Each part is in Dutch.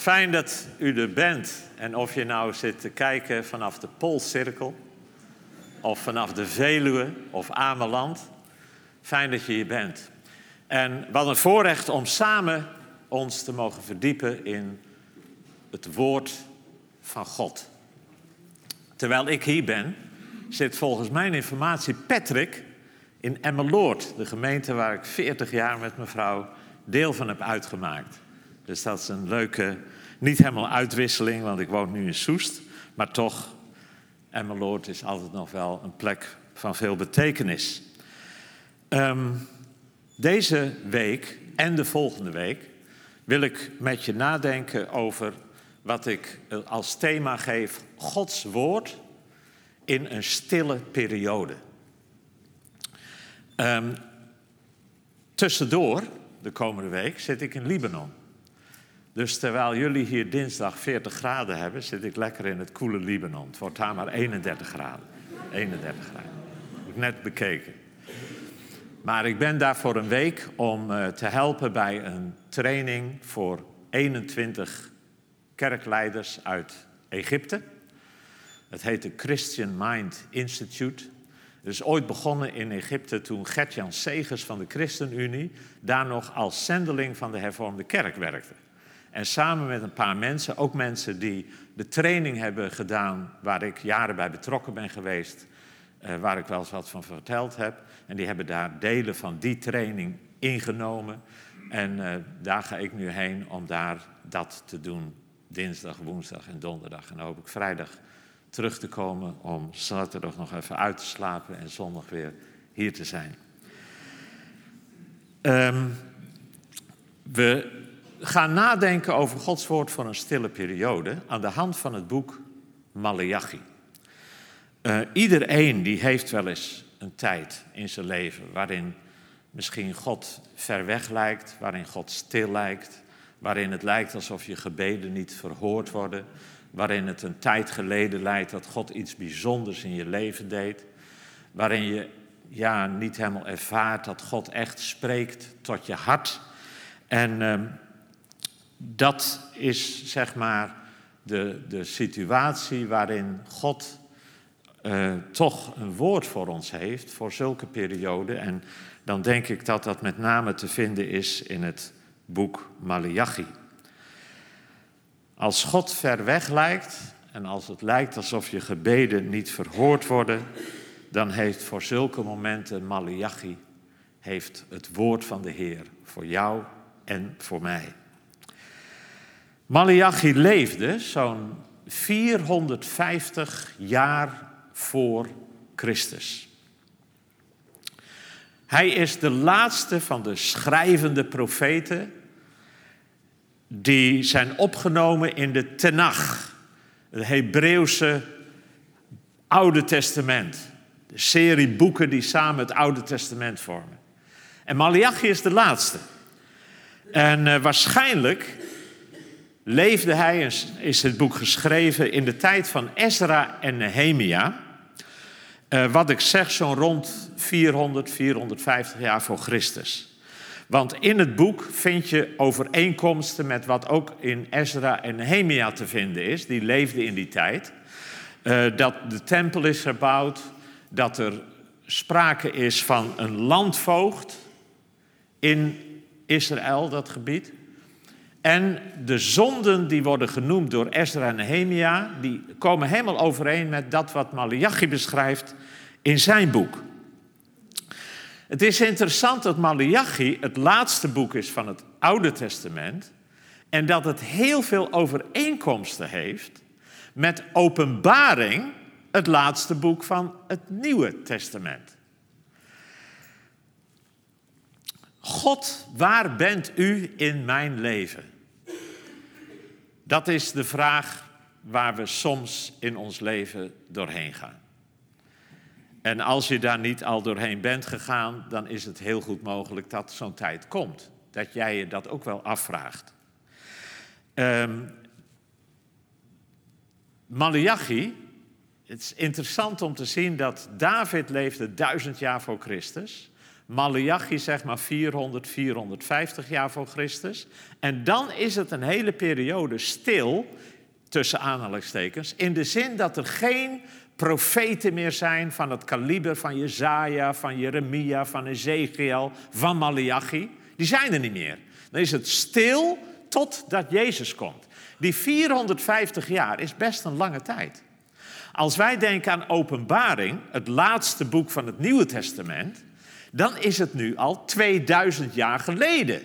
Fijn dat u er bent. En of je nou zit te kijken vanaf de Poolcirkel, of vanaf de Veluwe of Ameland. Fijn dat je hier bent. En wat een voorrecht om samen ons te mogen verdiepen in het woord van God. Terwijl ik hier ben, zit volgens mijn informatie Patrick in Emmeloord, de gemeente waar ik 40 jaar met mevrouw deel van heb uitgemaakt. Dus dat is een leuke, niet helemaal uitwisseling, want ik woon nu in Soest, maar toch, Emmeloord is altijd nog wel een plek van veel betekenis. Ehm, deze week en de volgende week wil ik met je nadenken over wat ik als thema geef: Gods woord in een stille periode. Um, tussendoor, de komende week, zit ik in Libanon. Dus terwijl jullie hier dinsdag 40 graden hebben, zit ik lekker in het koele Libanon. Het wordt daar maar 31 graden. 31 graden. Heb net bekeken. Maar ik ben daar voor een week om uh, te helpen bij een training voor 21 kerkleiders uit Egypte. Het heet de Christian Mind Institute. Het is ooit begonnen in Egypte toen Gert-Jan Segers van de ChristenUnie daar nog als zendeling van de hervormde kerk werkte. En samen met een paar mensen, ook mensen die de training hebben gedaan waar ik jaren bij betrokken ben geweest, uh, waar ik wel eens wat van verteld heb. En die hebben daar delen van die training ingenomen. En uh, daar ga ik nu heen om daar dat te doen. Dinsdag, woensdag en donderdag. En dan hoop ik vrijdag terug te komen om zaterdag nog even uit te slapen en zondag weer hier te zijn. Um, we gaan nadenken over Gods woord voor een stille periode aan de hand van het boek Malachi. Uh, iedereen die heeft wel eens een tijd in zijn leven waarin misschien God ver weg lijkt, waarin God stil lijkt, waarin het lijkt alsof je gebeden niet verhoord worden, waarin het een tijd geleden lijkt dat God iets bijzonders in je leven deed, waarin je ja, niet helemaal ervaart dat God echt spreekt tot je hart. En uh, dat is zeg maar de, de situatie waarin God uh, toch een woord voor ons heeft, voor zulke perioden. En dan denk ik dat dat met name te vinden is in het boek Malachi. Als God ver weg lijkt en als het lijkt alsof je gebeden niet verhoord worden, dan heeft voor zulke momenten Malachi heeft het woord van de Heer voor jou en voor mij. Malachi leefde zo'n 450 jaar voor Christus. Hij is de laatste van de schrijvende profeten die zijn opgenomen in de Tenach, het Hebreeuwse Oude Testament. De serie boeken die samen het Oude Testament vormen. En Malachi is de laatste. En uh, waarschijnlijk leefde hij, is het boek geschreven, in de tijd van Ezra en Nehemia. Uh, wat ik zeg, zo'n rond 400, 450 jaar voor Christus. Want in het boek vind je overeenkomsten met wat ook in Ezra en Nehemia te vinden is. Die leefden in die tijd. Uh, dat de tempel is gebouwd, dat er sprake is van een landvoogd in Israël, dat gebied. En de zonden die worden genoemd door Ezra en Nehemia, die komen helemaal overeen met dat wat Malachi beschrijft in zijn boek. Het is interessant dat Malachi het laatste boek is van het Oude Testament en dat het heel veel overeenkomsten heeft met Openbaring, het laatste boek van het Nieuwe Testament. God, waar bent u in mijn leven? Dat is de vraag waar we soms in ons leven doorheen gaan. En als je daar niet al doorheen bent gegaan, dan is het heel goed mogelijk dat zo'n tijd komt. Dat jij je dat ook wel afvraagt. Um, Malachi, het is interessant om te zien dat David leefde duizend jaar voor Christus. Malachi zeg maar 400, 450 jaar voor Christus. En dan is het een hele periode stil, tussen aanhalingstekens, in de zin dat er geen profeten meer zijn van het kaliber van Jezaja, van Jeremia, van Ezekiel, van Malachi. Die zijn er niet meer. Dan is het stil totdat Jezus komt. Die 450 jaar is best een lange tijd. Als wij denken aan Openbaring, het laatste boek van het Nieuwe Testament, dan is het nu al 2000 jaar geleden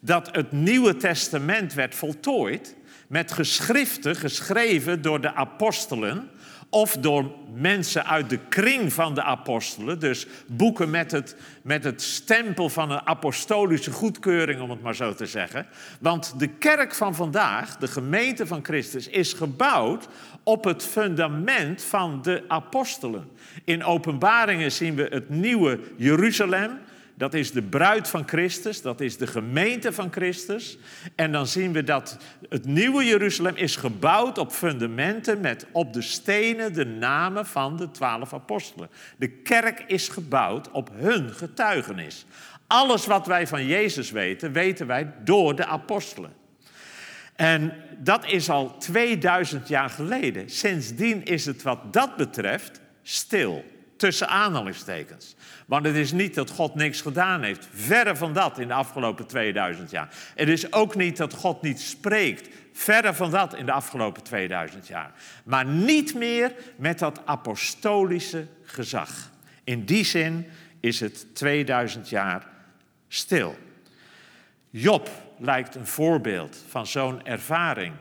dat het Nieuwe Testament werd voltooid met geschriften geschreven door de apostelen of door mensen uit de kring van de apostelen, dus boeken met het, met het stempel van een apostolische goedkeuring, om het maar zo te zeggen. Want de kerk van vandaag, de gemeente van Christus, is gebouwd op het fundament van de apostelen. In openbaringen zien we het nieuwe Jeruzalem, dat is de bruid van Christus, dat is de gemeente van Christus. En dan zien we dat het nieuwe Jeruzalem is gebouwd op fundamenten met op de stenen de namen van de twaalf apostelen. De kerk is gebouwd op hun getuigenis. Alles wat wij van Jezus weten, weten wij door de apostelen. En dat is al 2000 jaar geleden. Sindsdien is het wat dat betreft stil. Tussen aanhalingstekens. Want het is niet dat God niks gedaan heeft. Verre van dat in de afgelopen 2000 jaar. Het is ook niet dat God niet spreekt. Verre van dat in de afgelopen 2000 jaar. Maar niet meer met dat apostolische gezag. In die zin is het 2000 jaar stil. Job lijkt een voorbeeld van zo'n ervaring.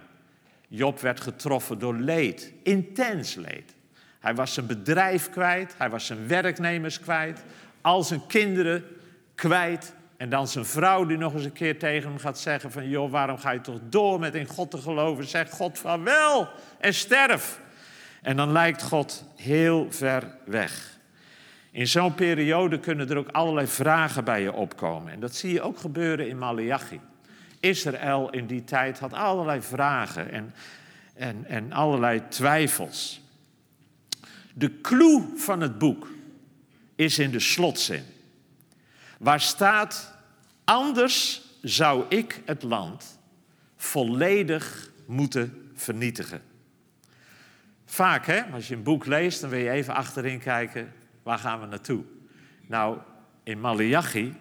Job werd getroffen door leed, intens leed. Hij was zijn bedrijf kwijt, hij was zijn werknemers kwijt, al zijn kinderen kwijt. En dan zijn vrouw die nog eens een keer tegen hem gaat zeggen van... joh, waarom ga je toch door met in God te geloven? Zeg God van wel en sterf. En dan lijkt God heel ver weg. In zo'n periode kunnen er ook allerlei vragen bij je opkomen. En dat zie je ook gebeuren in Malachi. Israël in die tijd had allerlei vragen en, en, en allerlei twijfels. De clue van het boek is in de slotzin. Waar staat, anders zou ik het land volledig moeten vernietigen. Vaak, hè, als je een boek leest, dan wil je even achterin kijken, waar gaan we naartoe? Nou, in Malachi,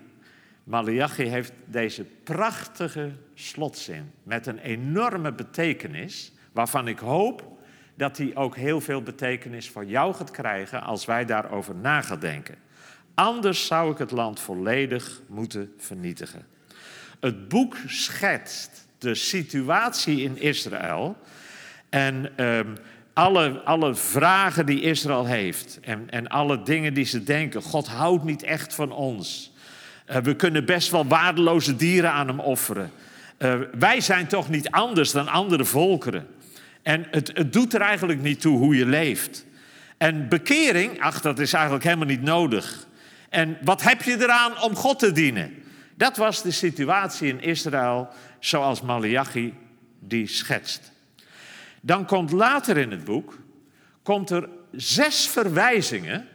Malachi heeft deze prachtige slotzin met een enorme betekenis, waarvan ik hoop dat die ook heel veel betekenis voor jou gaat krijgen als wij daarover na gaan denken. Anders zou ik het land volledig moeten vernietigen. Het boek schetst de situatie in Israël en ehm, alle, alle vragen die Israël heeft en, en alle dingen die ze denken. God houdt niet echt van ons. Uh, we kunnen best wel waardeloze dieren aan hem offeren. Uh, wij zijn toch niet anders dan andere volkeren. En het, het doet er eigenlijk niet toe hoe je leeft. En bekering, ach, dat is eigenlijk helemaal niet nodig. En wat heb je eraan om God te dienen? Dat was de situatie in Israël zoals Malachi die schetst. Dan komt later in het boek komt er zes verwijzingen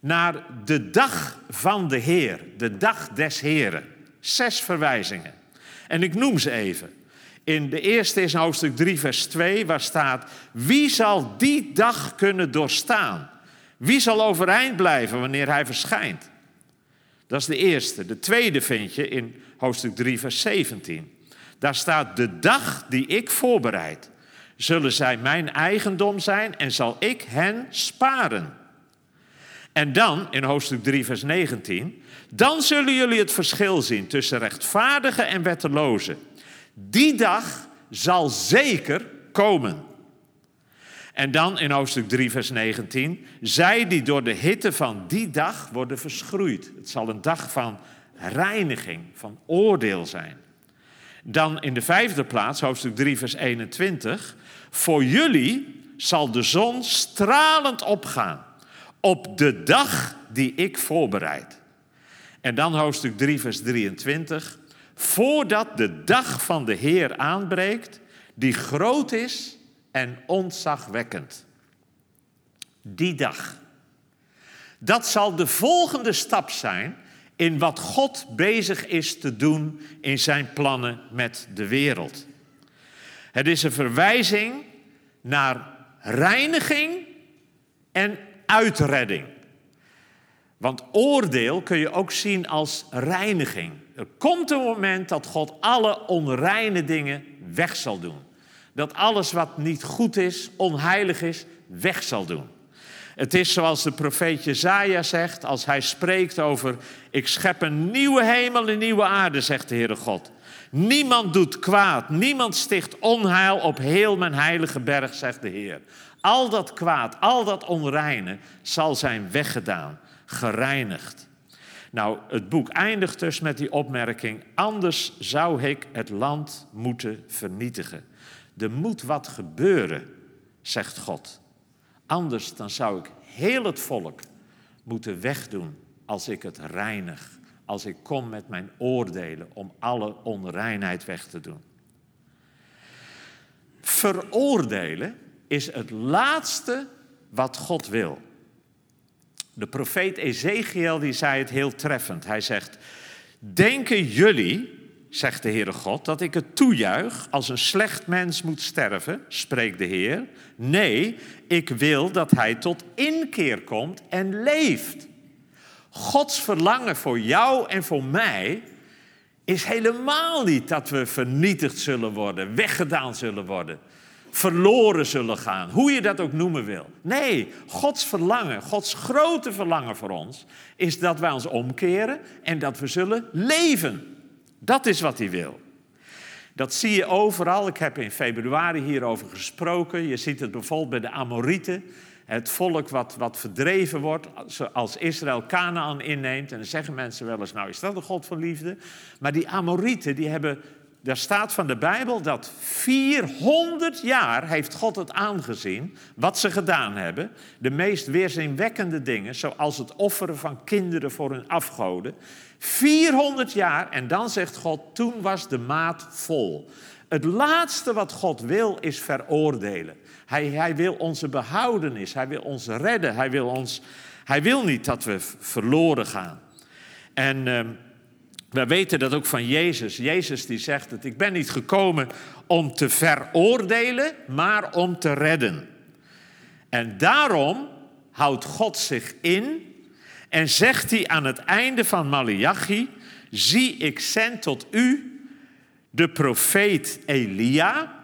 naar de dag van de Heer, de dag des Heren. Zes verwijzingen. En ik noem ze even. In de eerste is hoofdstuk 3, vers 2, waar staat: Wie zal die dag kunnen doorstaan? Wie zal overeind blijven wanneer hij verschijnt? Dat is de eerste. De tweede vind je in hoofdstuk 3, vers 17. Daar staat: De dag die ik voorbereid, zullen zij mijn eigendom zijn en zal ik hen sparen. En dan in hoofdstuk 3, vers 19: Dan zullen jullie het verschil zien tussen rechtvaardigen en wettelozen. Die dag zal zeker komen. En dan in hoofdstuk 3, vers 19. Zij die door de hitte van die dag worden verschroeid. Het zal een dag van reiniging, van oordeel zijn. Dan in de vijfde plaats, hoofdstuk 3, vers 21. Voor jullie zal de zon stralend opgaan op de dag die ik voorbereid. En dan hoofdstuk 3, vers 23. Voordat de dag van de Heer aanbreekt, die groot is en ontzagwekkend. Die dag. Dat zal de volgende stap zijn in wat God bezig is te doen in zijn plannen met de wereld. Het is een verwijzing naar reiniging en uitredding. Want oordeel kun je ook zien als reiniging. Er komt een moment dat God alle onreine dingen weg zal doen. Dat alles wat niet goed is, onheilig is, weg zal doen. Het is zoals de profeet Jezaja zegt, als hij spreekt over... ik schep een nieuwe hemel en nieuwe aarde, zegt de Heere God. Niemand doet kwaad, niemand sticht onheil op heel mijn heilige berg, zegt de Heer. Al dat kwaad, al dat onreine zal zijn weggedaan, gereinigd. Nou, het boek eindigt dus met die opmerking: anders zou ik het land moeten vernietigen. Er moet wat gebeuren, zegt God. Anders dan zou ik heel het volk moeten wegdoen als ik het reinig. Als ik kom met mijn oordelen om alle onreinheid weg te doen. Veroordelen is het laatste wat God wil. De profeet Ezekiel die zei het heel treffend. Hij zegt: Denken jullie, zegt de Heere God, dat ik het toejuich als een slecht mens moet sterven, spreekt de Heer? Nee, ik wil dat hij tot inkeer komt en leeft. Gods verlangen voor jou en voor mij is helemaal niet dat we vernietigd zullen worden, weggedaan zullen worden verloren zullen gaan. Hoe je dat ook noemen wil. Nee, Gods verlangen, Gods grote verlangen voor ons, is dat wij ons omkeren en dat we zullen leven. Dat is wat hij wil. Dat zie je overal. Ik heb in februari hierover gesproken. Je ziet het bijvoorbeeld bij de Amorieten. Het volk wat, wat verdreven wordt als Israël Canaan inneemt. En dan zeggen mensen wel eens, nou is dat een God van liefde? Maar die Amorieten die hebben daar staat van de Bijbel dat 400 jaar heeft God het aangezien wat ze gedaan hebben. De meest weerzinwekkende dingen, zoals het offeren van kinderen voor hun afgoden. 400 jaar en dan zegt God, toen was de maat vol. Het laatste wat God wil is veroordelen. Hij, hij wil onze behoudenis, hij wil ons redden, hij wil, ons, hij wil niet dat we verloren gaan. En... Uh, we weten dat ook van Jezus. Jezus die zegt dat ik ben niet gekomen om te veroordelen, maar om te redden. En daarom houdt God zich in en zegt hij aan het einde van Malachi, zie ik zend tot u de profeet Elia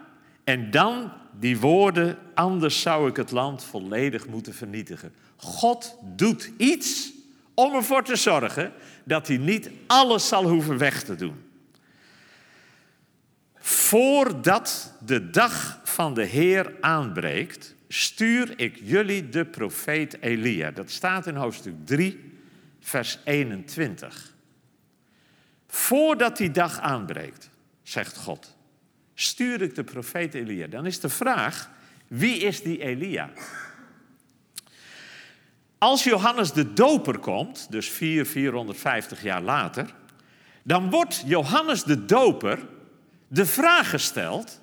en dan die woorden, anders zou ik het land volledig moeten vernietigen. God doet iets om ervoor te zorgen dat hij niet alles zal hoeven weg te doen. Voordat de dag van de Heer aanbreekt, stuur ik jullie de profeet Elia. Dat staat in hoofdstuk 3, vers 21. Voordat die dag aanbreekt, zegt God, stuur ik de profeet Elia. Dan is de vraag, wie is die Elia? Als Johannes de Doper komt, dus 4, 450 jaar later, dan wordt Johannes de Doper de vraag gesteld: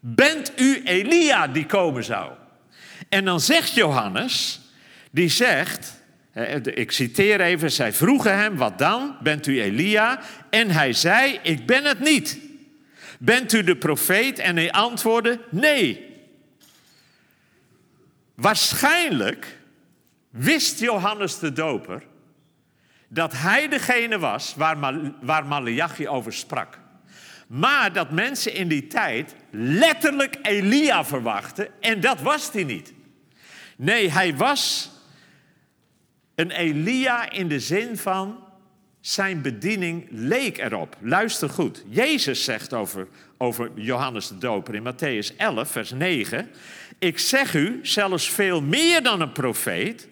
Bent u Elia die komen zou? En dan zegt Johannes, die zegt, ik citeer even, zij vroegen hem, wat dan? Bent u Elia? En hij zei, ik ben het niet. Bent u de profeet? En hij antwoordde, nee. Waarschijnlijk wist Johannes de Doper dat hij degene was waar, waar Malachi over sprak. Maar dat mensen in die tijd letterlijk Elia verwachten en dat was hij niet. Nee, hij was een Elia in de zin van zijn bediening leek erop. Luister goed. Jezus zegt over, over Johannes de Doper in Matthäus 11, vers 9. Ik zeg u, zelfs veel meer dan een profeet,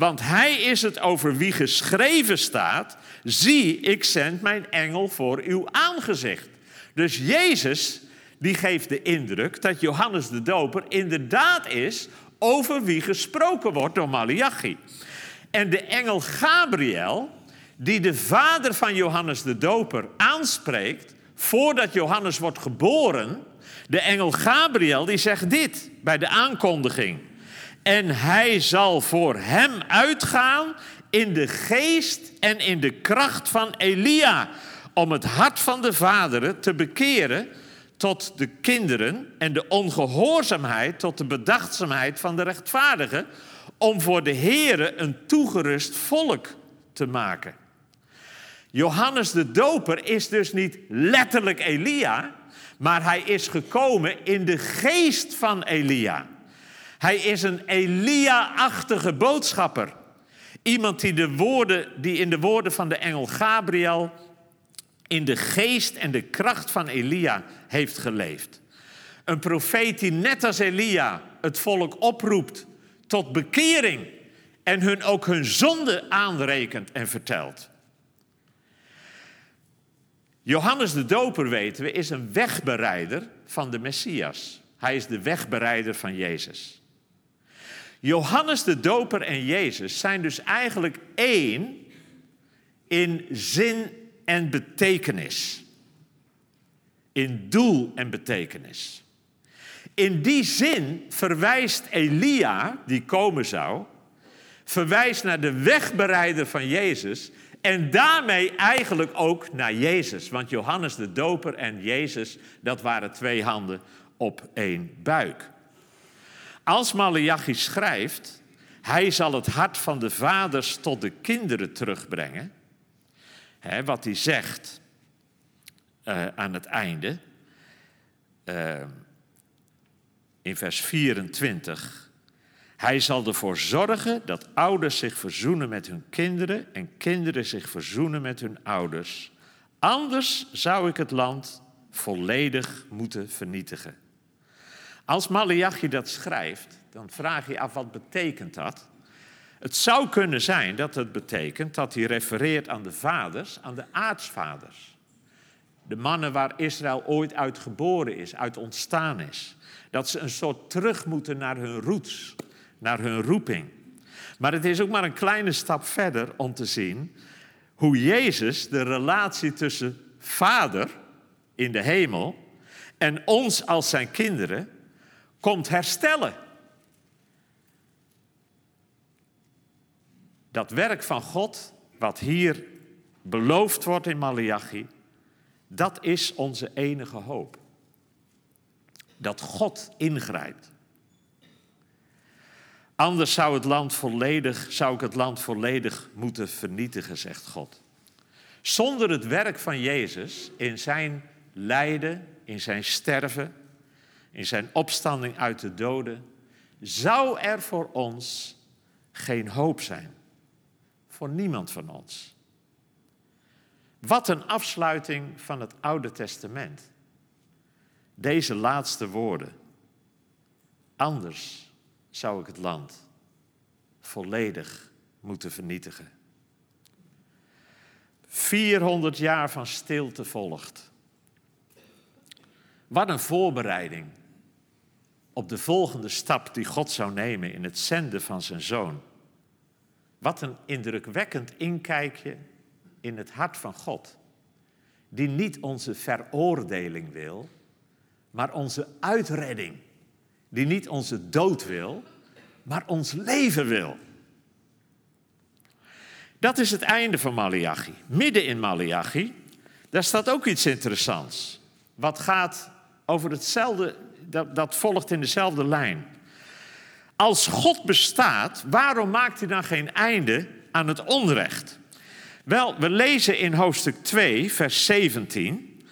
want hij is het over wie geschreven staat: Zie, ik zend mijn engel voor uw aangezicht. Dus Jezus, die geeft de indruk dat Johannes de Doper inderdaad is over wie gesproken wordt door Malachi. En de engel Gabriel, die de vader van Johannes de Doper aanspreekt, voordat Johannes wordt geboren, de engel Gabriel, die zegt dit bij de aankondiging. En hij zal voor hem uitgaan in de geest en in de kracht van Elia, om het hart van de vaderen te bekeren tot de kinderen en de ongehoorzaamheid tot de bedachtzaamheid van de rechtvaardigen, om voor de Here een toegerust volk te maken. Johannes de Doper is dus niet letterlijk Elia, maar hij is gekomen in de geest van Elia. Hij is een Elia-achtige boodschapper. Iemand die, de woorden, die in de woorden van de engel Gabriel in de geest en de kracht van Elia heeft geleefd. Een profeet die net als Elia het volk oproept tot bekering en hun ook hun zonde aanrekent en vertelt. Johannes de Doper, weten we, is een wegbereider van de Messias. Hij is de wegbereider van Jezus. Johannes de Doper en Jezus zijn dus eigenlijk één in zin en betekenis. In doel en betekenis. In die zin verwijst Elia, die komen zou, verwijst naar de wegbereider van Jezus en daarmee eigenlijk ook naar Jezus. Want Johannes de Doper en Jezus, dat waren twee handen op één buik. Als Malachi schrijft, hij zal het hart van de vaders tot de kinderen terugbrengen, wat hij zegt uh, aan het einde, uh, in vers 24. Hij zal ervoor zorgen dat ouders zich verzoenen met hun kinderen en kinderen zich verzoenen met hun ouders. Anders zou ik het land volledig moeten vernietigen. Als Malachi dat schrijft, dan vraag je af wat betekent dat? Het zou kunnen zijn dat het betekent dat hij refereert aan de vaders, aan de aartsvaders. De mannen waar Israël ooit uit geboren is, uit ontstaan is. Dat ze een soort terug moeten naar hun roots, naar hun roeping. Maar het is ook maar een kleine stap verder om te zien hoe Jezus de relatie tussen Vader in de hemel en ons als zijn kinderen komt herstellen. Dat werk van God, wat hier beloofd wordt in Malachi, dat is onze enige hoop. Dat God ingrijpt. Anders zou, het land volledig, zou ik het land volledig moeten vernietigen, zegt God. Zonder het werk van Jezus in zijn lijden, in zijn sterven, in zijn opstanding uit de doden, zou er voor ons geen hoop zijn. Voor niemand van ons. Wat een afsluiting van het Oude Testament. Deze laatste woorden. Anders zou ik het land volledig moeten vernietigen. 400 jaar van stilte volgt. Wat een voorbereiding op de volgende stap die God zou nemen in het zenden van zijn zoon. Wat een indrukwekkend inkijkje in het hart van God, die niet onze veroordeling wil, maar onze uitredding, die niet onze dood wil, maar ons leven wil. Dat is het einde van Malachi. Midden in Malachi, daar staat ook iets interessants. Wat gaat over hetzelfde, dat, dat volgt in dezelfde lijn. Als God bestaat, waarom maakt hij dan geen einde aan het onrecht? Wel, we lezen in hoofdstuk 2, vers 17.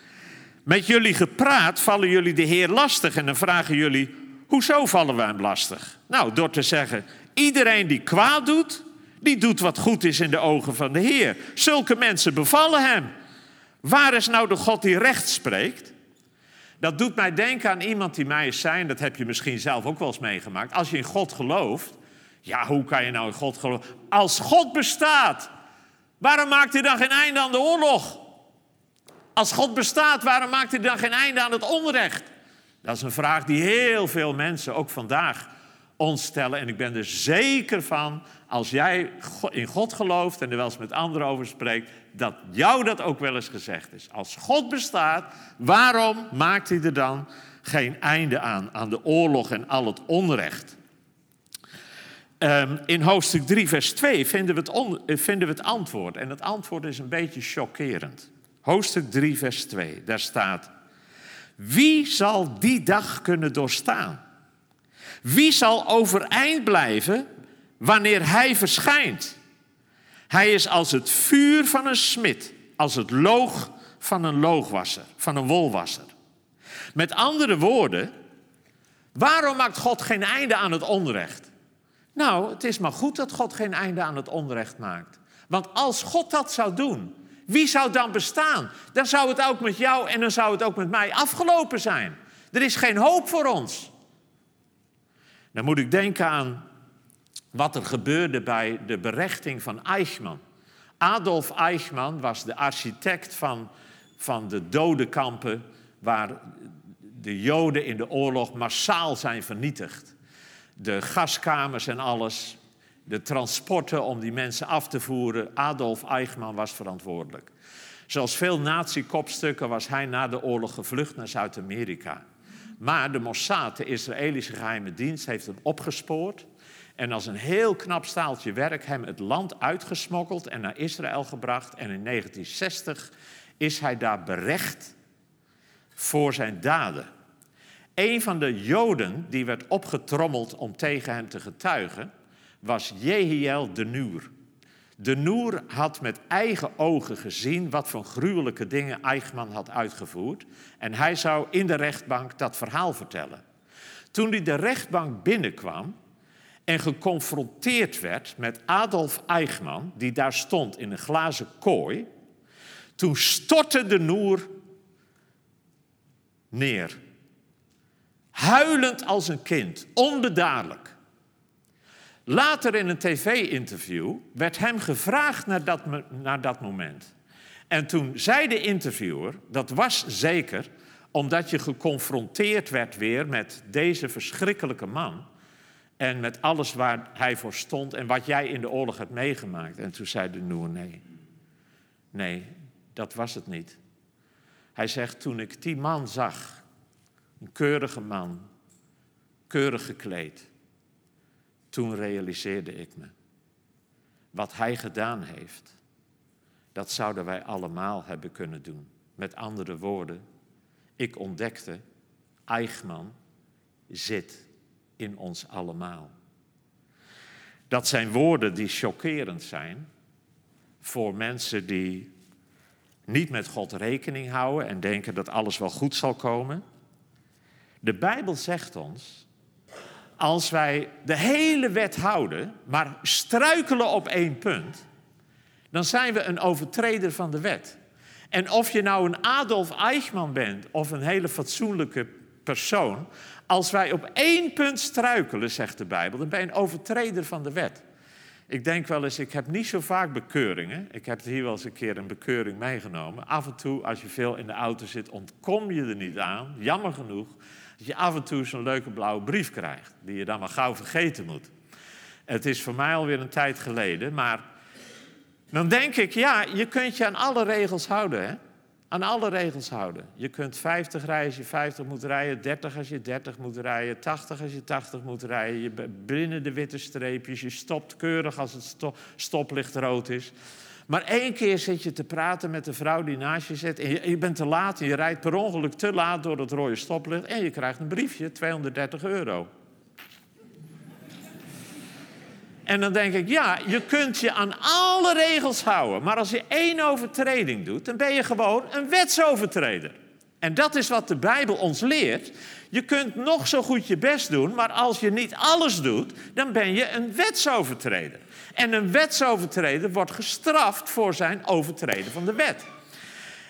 Met jullie gepraat vallen jullie de Heer lastig. En dan vragen jullie, hoezo vallen we hem lastig? Nou, door te zeggen, iedereen die kwaad doet, die doet wat goed is in de ogen van de Heer. Zulke mensen bevallen hem. Waar is nou de God die recht spreekt? Dat doet mij denken aan iemand die mij is zijn, dat heb je misschien zelf ook wel eens meegemaakt. Als je in God gelooft, ja, hoe kan je nou in God geloven? Als God bestaat, Waarom maakt hij dan geen einde aan de oorlog? Als God bestaat, waarom maakt hij dan geen einde aan het onrecht? Dat is een vraag die heel veel mensen, ook vandaag, ons stellen. En ik ben er zeker van, als jij in God gelooft en er wel eens met anderen over spreekt, dat jou dat ook wel eens gezegd is. Als God bestaat, waarom maakt hij er dan geen einde aan, aan de oorlog en al het onrecht? Ehm, in hoofdstuk 3, vers 2 vinden we, het eh, vinden we het antwoord. En het antwoord is een beetje chockerend. Hoofdstuk 3, vers 2, daar staat: Wie zal die dag kunnen doorstaan? Wie zal overeind blijven wanneer hij verschijnt? Hij is als het vuur van een smid, als het loog van een loogwasser, van een wolwasser. Met andere woorden, waarom maakt God geen einde aan het onrecht? Nou, het is maar goed dat God geen einde aan het onrecht maakt. Want als God dat zou doen, wie zou dan bestaan? Dan zou het ook met jou en dan zou het ook met mij afgelopen zijn. Er is geen hoop voor ons. Dan moet ik denken aan wat er gebeurde bij de berechting van Eichmann. Adolf Eichmann was de architect van, van de dodenkampen waar de Joden in de oorlog massaal zijn vernietigd. De gaskamers en alles, de transporten om die mensen af te voeren. Adolf Eichmann was verantwoordelijk. Zoals veel nazi-kopstukken was hij na de oorlog gevlucht naar Zuid-Amerika. Maar de Mossad, de Israëlische geheime dienst, heeft hem opgespoord. En als een heel knap staaltje werk hem het land uitgesmokkeld en naar Israël gebracht. En in 1960 is hij daar berecht voor zijn daden. Een van de Joden die werd opgetrommeld om tegen hem te getuigen, was Jehiel de Nuur. De Noer had met eigen ogen gezien wat voor gruwelijke dingen Eichmann had uitgevoerd. En hij zou in de rechtbank dat verhaal vertellen. Toen hij de rechtbank binnenkwam en geconfronteerd werd met Adolf Eichmann, die daar stond in een glazen kooi, toen stortte de Noer neer. Huilend als een kind, onbedaarlijk. Later in een tv-interview werd hem gevraagd naar dat, naar dat moment. En toen zei de interviewer, dat was zeker omdat je geconfronteerd werd weer met deze verschrikkelijke man. En met alles waar hij voor stond en wat jij in de oorlog hebt meegemaakt. En toen zei de Noer, nee, nee, dat was het niet. Hij zegt, toen ik die man zag, een keurige man, keurig gekleed, toen realiseerde ik me. Wat hij gedaan heeft, dat zouden wij allemaal hebben kunnen doen. Met andere woorden, ik ontdekte, Eichmann zit in ons allemaal. Dat zijn woorden die chockerend zijn voor mensen die niet met God rekening houden en denken dat alles wel goed zal komen. De Bijbel zegt ons als wij de hele wet houden, maar struikelen op één punt, dan zijn we een overtreder van de wet. En of je nou een Adolf Eichmann bent of een hele fatsoenlijke persoon, als wij op één punt struikelen, zegt de Bijbel, dan ben je een overtreder van de wet. Ik denk wel eens, ik heb niet zo vaak bekeuringen. Ik heb hier wel eens een keer een bekeuring meegenomen. Af en toe, als je veel in de auto zit, ontkom je er niet aan. Jammer genoeg dat je af en toe zo'n leuke blauwe brief krijgt, die je dan maar gauw vergeten moet. Het is voor mij alweer een tijd geleden, maar dan denk ik, ja, je kunt je aan alle regels houden, hè? Aan alle regels houden. Je kunt 50 rijden als je 50 moet rijden, 30 als je 30 moet rijden, 80 als je 80 moet rijden. Je binnen de witte streepjes, je stopt keurig als het stoplicht rood is. Maar één keer zit je te praten met de vrouw die naast je zit. En je, bent te laat en je rijdt per ongeluk te laat door het rode stoplicht. En je krijgt een briefje, 230 euro. En dan denk ik, ja, je kunt je aan alle regels houden. Maar als je één overtreding doet, dan ben je gewoon een wetsovertreder. En dat is wat de Bijbel ons leert. Je kunt nog zo goed je best doen, maar als je niet alles doet, dan ben je een wetsovertreder. En een wetsovertreder wordt gestraft voor zijn overtreden van de wet.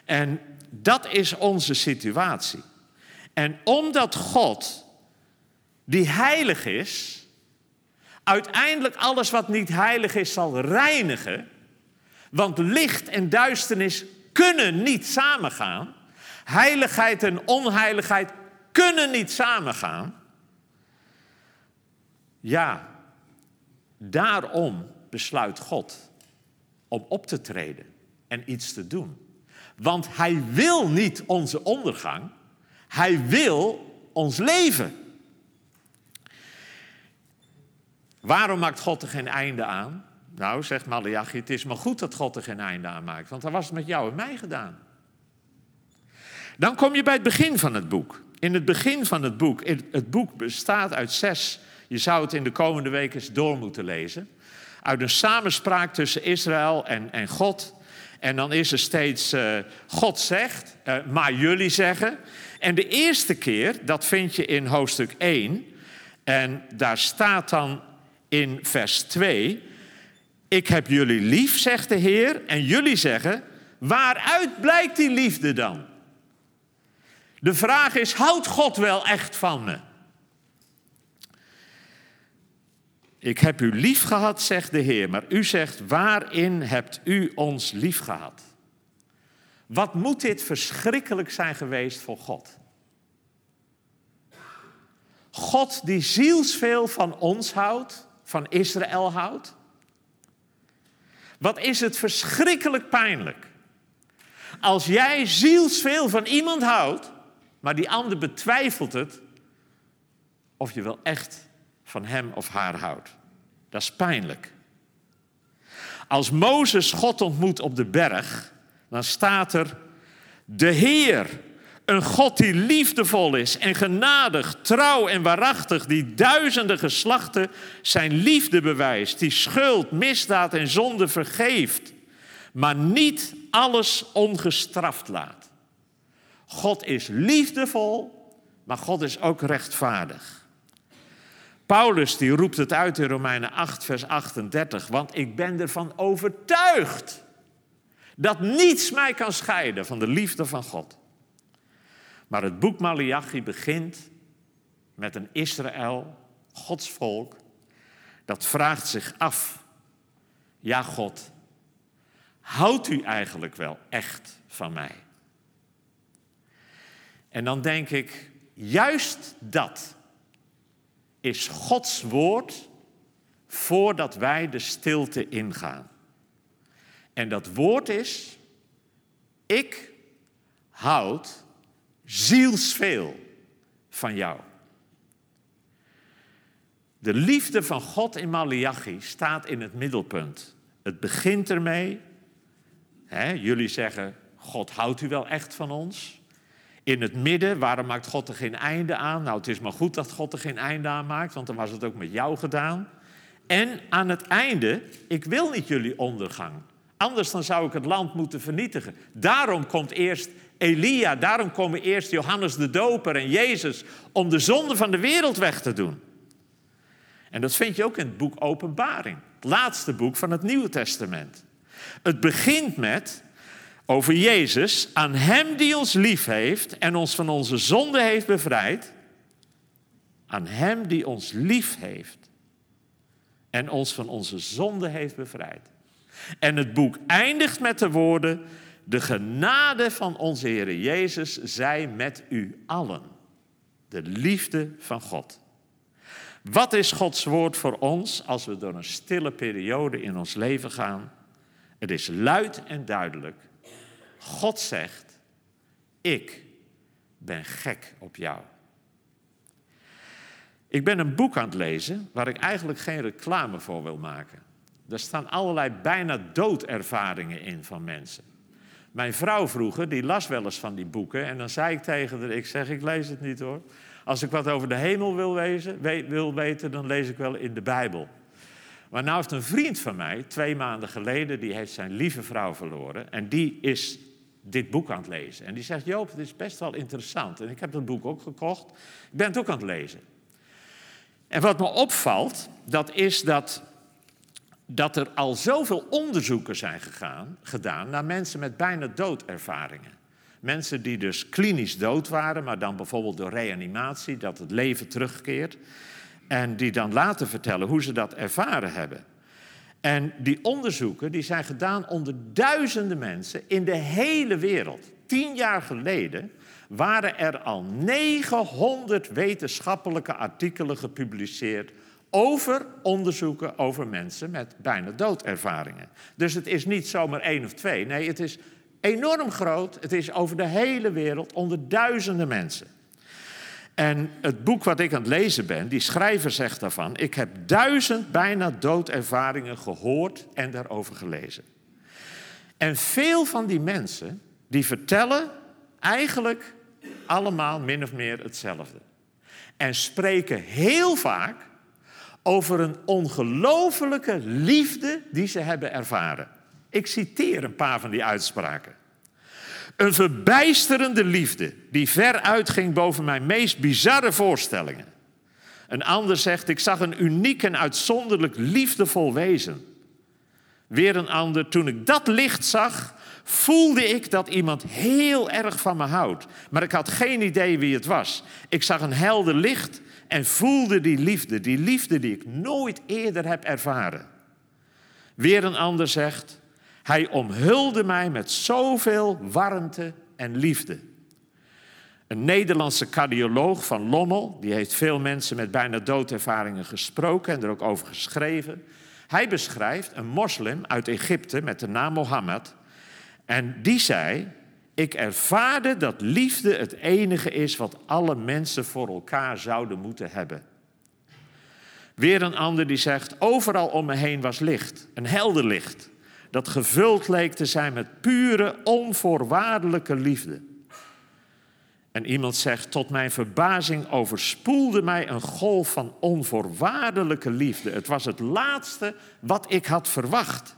En dat is onze situatie. En omdat God, die heilig is, uiteindelijk alles wat niet heilig is zal reinigen, want licht en duisternis kunnen niet samengaan. Heiligheid en onheiligheid kunnen niet samengaan. Ja, daarom besluit God om op te treden en iets te doen. Want Hij wil niet onze ondergang, Hij wil ons leven. Waarom maakt God er geen einde aan? Nou, zegt Malachi, het is maar goed dat God er geen einde aan maakt, want dan was het met jou en mij gedaan. Dan kom je bij het begin van het boek. In het begin van het boek, het boek bestaat uit zes, je zou het in de komende weken eens door moeten lezen, uit een samenspraak tussen Israël en, en God. En dan is er steeds, uh, God zegt, uh, maar jullie zeggen. En de eerste keer, dat vind je in hoofdstuk 1, en daar staat dan in vers 2, ik heb jullie lief, zegt de Heer, en jullie zeggen, waaruit blijkt die liefde dan? De vraag is, houdt God wel echt van me? Ik heb u lief gehad, zegt de Heer, maar u zegt, waarin hebt u ons lief gehad? Wat moet dit verschrikkelijk zijn geweest voor God? God die zielsveel van ons houdt, van Israël houdt. Wat is het verschrikkelijk pijnlijk. Als jij zielsveel van iemand houdt, maar die ander betwijfelt het of je wel echt van hem of haar houdt. Dat is pijnlijk. Als Mozes God ontmoet op de berg, dan staat er: De Heer, een God die liefdevol is en genadig, trouw en waarachtig, die duizenden geslachten zijn liefde bewijst, die schuld, misdaad en zonde vergeeft, maar niet alles ongestraft laat. God is liefdevol, maar God is ook rechtvaardig. Paulus die roept het uit in Romeinen 8, vers 38, want ik ben ervan overtuigd dat niets mij kan scheiden van de liefde van God. Maar het boek Malachi begint met een Israël, Gods volk, dat vraagt zich af, ja God, houdt u eigenlijk wel echt van mij? En dan denk ik, juist dat is Gods woord voordat wij de stilte ingaan. En dat woord is, ik houd zielsveel van jou. De liefde van God in Malachi staat in het middelpunt. Het begint ermee. Hè, jullie zeggen, God houdt u wel echt van ons? In het midden, waarom maakt God er geen einde aan? Nou, het is maar goed dat God er geen einde aan maakt, want dan was het ook met jou gedaan. En aan het einde, ik wil niet jullie ondergang. Anders dan zou ik het land moeten vernietigen. Daarom komt eerst Elia, daarom komen eerst Johannes de Doper en Jezus om de zonde van de wereld weg te doen. En dat vind je ook in het boek Openbaring, het laatste boek van het Nieuwe Testament. Het begint met over Jezus, aan Hem die ons lief heeft en ons van onze zonde heeft bevrijd. Aan Hem die ons lief heeft en ons van onze zonde heeft bevrijd. En het boek eindigt met de woorden: De genade van onze Heer Jezus zij met u allen. De liefde van God. Wat is Gods woord voor ons als we door een stille periode in ons leven gaan? Het is luid en duidelijk. God zegt, ik ben gek op jou. Ik ben een boek aan het lezen waar ik eigenlijk geen reclame voor wil maken. Er staan allerlei bijna doodervaringen in van mensen. Mijn vrouw vroeger, die las wel eens van die boeken en dan zei ik tegen haar, ik zeg, ik lees het niet hoor. Als ik wat over de hemel wil, wil weten, dan lees ik wel in de Bijbel. Maar nou heeft een vriend van mij, twee maanden geleden, die heeft zijn lieve vrouw verloren. En die is dit boek aan het lezen. En die zegt, Joop, het is best wel interessant. En ik heb dat boek ook gekocht. Ik ben het ook aan het lezen. En wat me opvalt, dat is dat, dat er al zoveel onderzoeken zijn gegaan, gedaan naar mensen met bijna doodervaringen. Mensen die dus klinisch dood waren, maar dan bijvoorbeeld door reanimatie, dat het leven terugkeert. En die dan later vertellen hoe ze dat ervaren hebben. En die onderzoeken die zijn gedaan onder duizenden mensen in de hele wereld. Tien jaar geleden waren er al 900 wetenschappelijke artikelen gepubliceerd over onderzoeken over mensen met bijna doodervaringen. Dus het is niet zomaar één of twee. Nee, het is enorm groot. Het is over de hele wereld onder duizenden mensen. En het boek wat ik aan het lezen ben, die schrijver zegt daarvan: Ik heb duizend bijna doodervaringen gehoord en daarover gelezen. En veel van die mensen, die vertellen eigenlijk allemaal min of meer hetzelfde. En spreken heel vaak over een ongelofelijke liefde die ze hebben ervaren. Ik citeer een paar van die uitspraken. Een verbijsterende liefde die ver uitging boven mijn meest bizarre voorstellingen. Een ander zegt, ik zag een uniek en uitzonderlijk liefdevol wezen. Weer een ander, toen ik dat licht zag, voelde ik dat iemand heel erg van me houdt. Maar ik had geen idee wie het was. Ik zag een helder licht en voelde die liefde, die liefde die ik nooit eerder heb ervaren. Weer een ander zegt, hij omhulde mij met zoveel warmte en liefde. Een Nederlandse cardioloog van Lommel, die heeft veel mensen met bijna doodervaringen gesproken en er ook over geschreven. Hij beschrijft een moslim uit Egypte met de naam Mohammed. En die zei: Ik ervaarde dat liefde het enige is wat alle mensen voor elkaar zouden moeten hebben. Weer een ander die zegt: Overal om me heen was licht, een helder licht dat gevuld leek te zijn met pure, onvoorwaardelijke liefde. En iemand zegt, tot mijn verbazing overspoelde mij een golf van onvoorwaardelijke liefde. Het was het laatste wat ik had verwacht.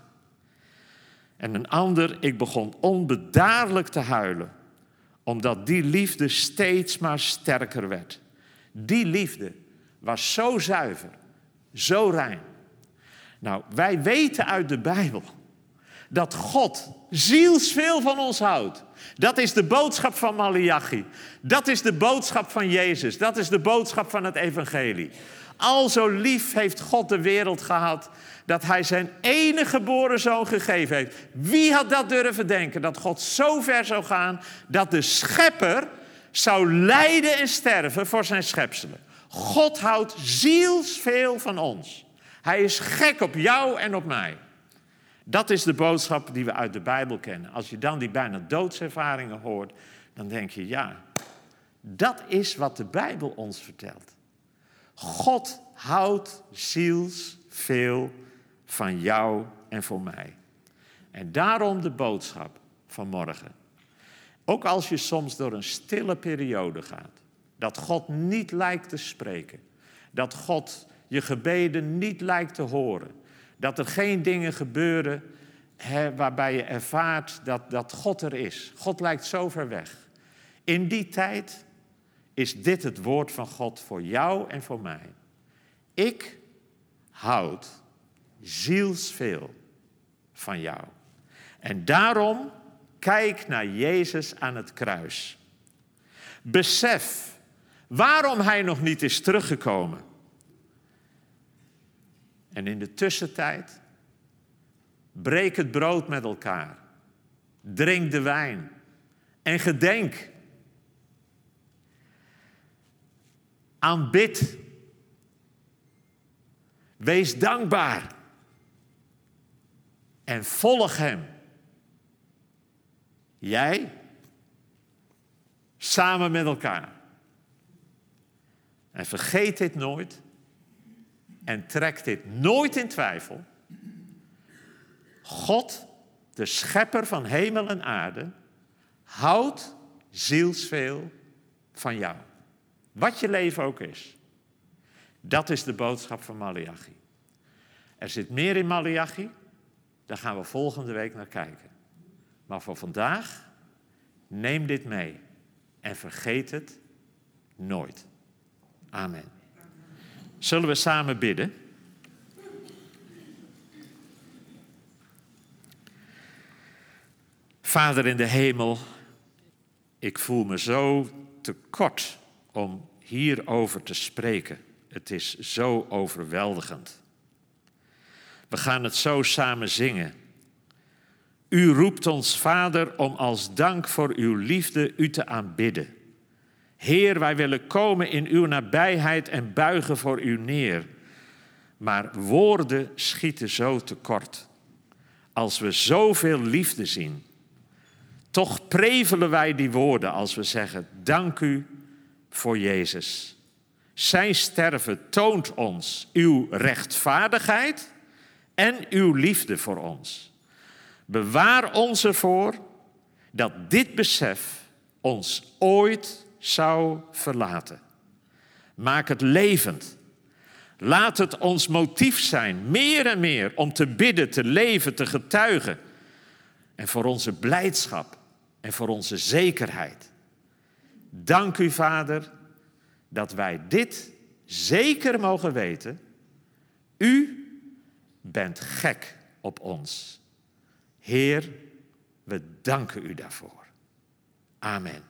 En een ander, ik begon onbedaarlijk te huilen, omdat die liefde steeds maar sterker werd. Die liefde was zo zuiver, zo rein. Nou, wij weten uit de Bijbel dat God zielsveel van ons houdt. Dat is de boodschap van Malachi. Dat is de boodschap van Jezus. Dat is de boodschap van het evangelie. Al zo lief heeft God de wereld gehad dat hij zijn enige geboren zoon gegeven heeft. Wie had dat durven denken dat God zo ver zou gaan dat de schepper zou lijden en sterven voor zijn schepselen? God houdt zielsveel van ons. Hij is gek op jou en op mij. Dat is de boodschap die we uit de Bijbel kennen. Als je dan die bijna doodservaringen hoort, dan denk je, ja, dat is wat de Bijbel ons vertelt. God houdt zielsveel van jou en voor mij. En daarom de boodschap van morgen. Ook als je soms door een stille periode gaat, dat God niet lijkt te spreken, dat God je gebeden niet lijkt te horen, dat er geen dingen gebeuren hè, waarbij je ervaart dat, dat God er is. God lijkt zo ver weg. In die tijd is dit het woord van God voor jou en voor mij. Ik houd zielsveel van jou. En daarom kijk naar Jezus aan het kruis. Besef waarom hij nog niet is teruggekomen. En in de tussentijd, breek het brood met elkaar. Drink de wijn. En gedenk. Aanbid. Wees dankbaar. En volg Hem. Jij, samen met elkaar. En vergeet dit nooit en trek dit nooit in twijfel. God, de schepper van hemel en aarde, houdt zielsveel van jou. Wat je leven ook is. Dat is de boodschap van Malachi. Er zit meer in Malachi, daar gaan we volgende week naar kijken. Maar voor vandaag, neem dit mee en vergeet het nooit. Amen. Zullen we samen bidden? Vader in de hemel, ik voel me zo tekort om hierover te spreken. Het is zo overweldigend. We gaan het zo samen zingen. U roept ons, Vader, om als dank voor uw liefde u te aanbidden. Heer, wij willen komen in uw nabijheid en buigen voor u neer. Maar woorden schieten zo tekort. Als we zoveel liefde zien, toch prevelen wij die woorden als we zeggen: Dank u voor Jezus. Zijn sterven toont ons uw rechtvaardigheid en uw liefde voor ons. Bewaar ons ervoor dat dit besef ons ooit zou verlaten. Maak het levend. Laat het ons motief zijn, meer en meer, om te bidden, te leven, te getuigen. En voor onze blijdschap en voor onze zekerheid. Dank u, Vader, dat wij dit zeker mogen weten. U bent gek op ons. Heer, we danken u daarvoor. Amen.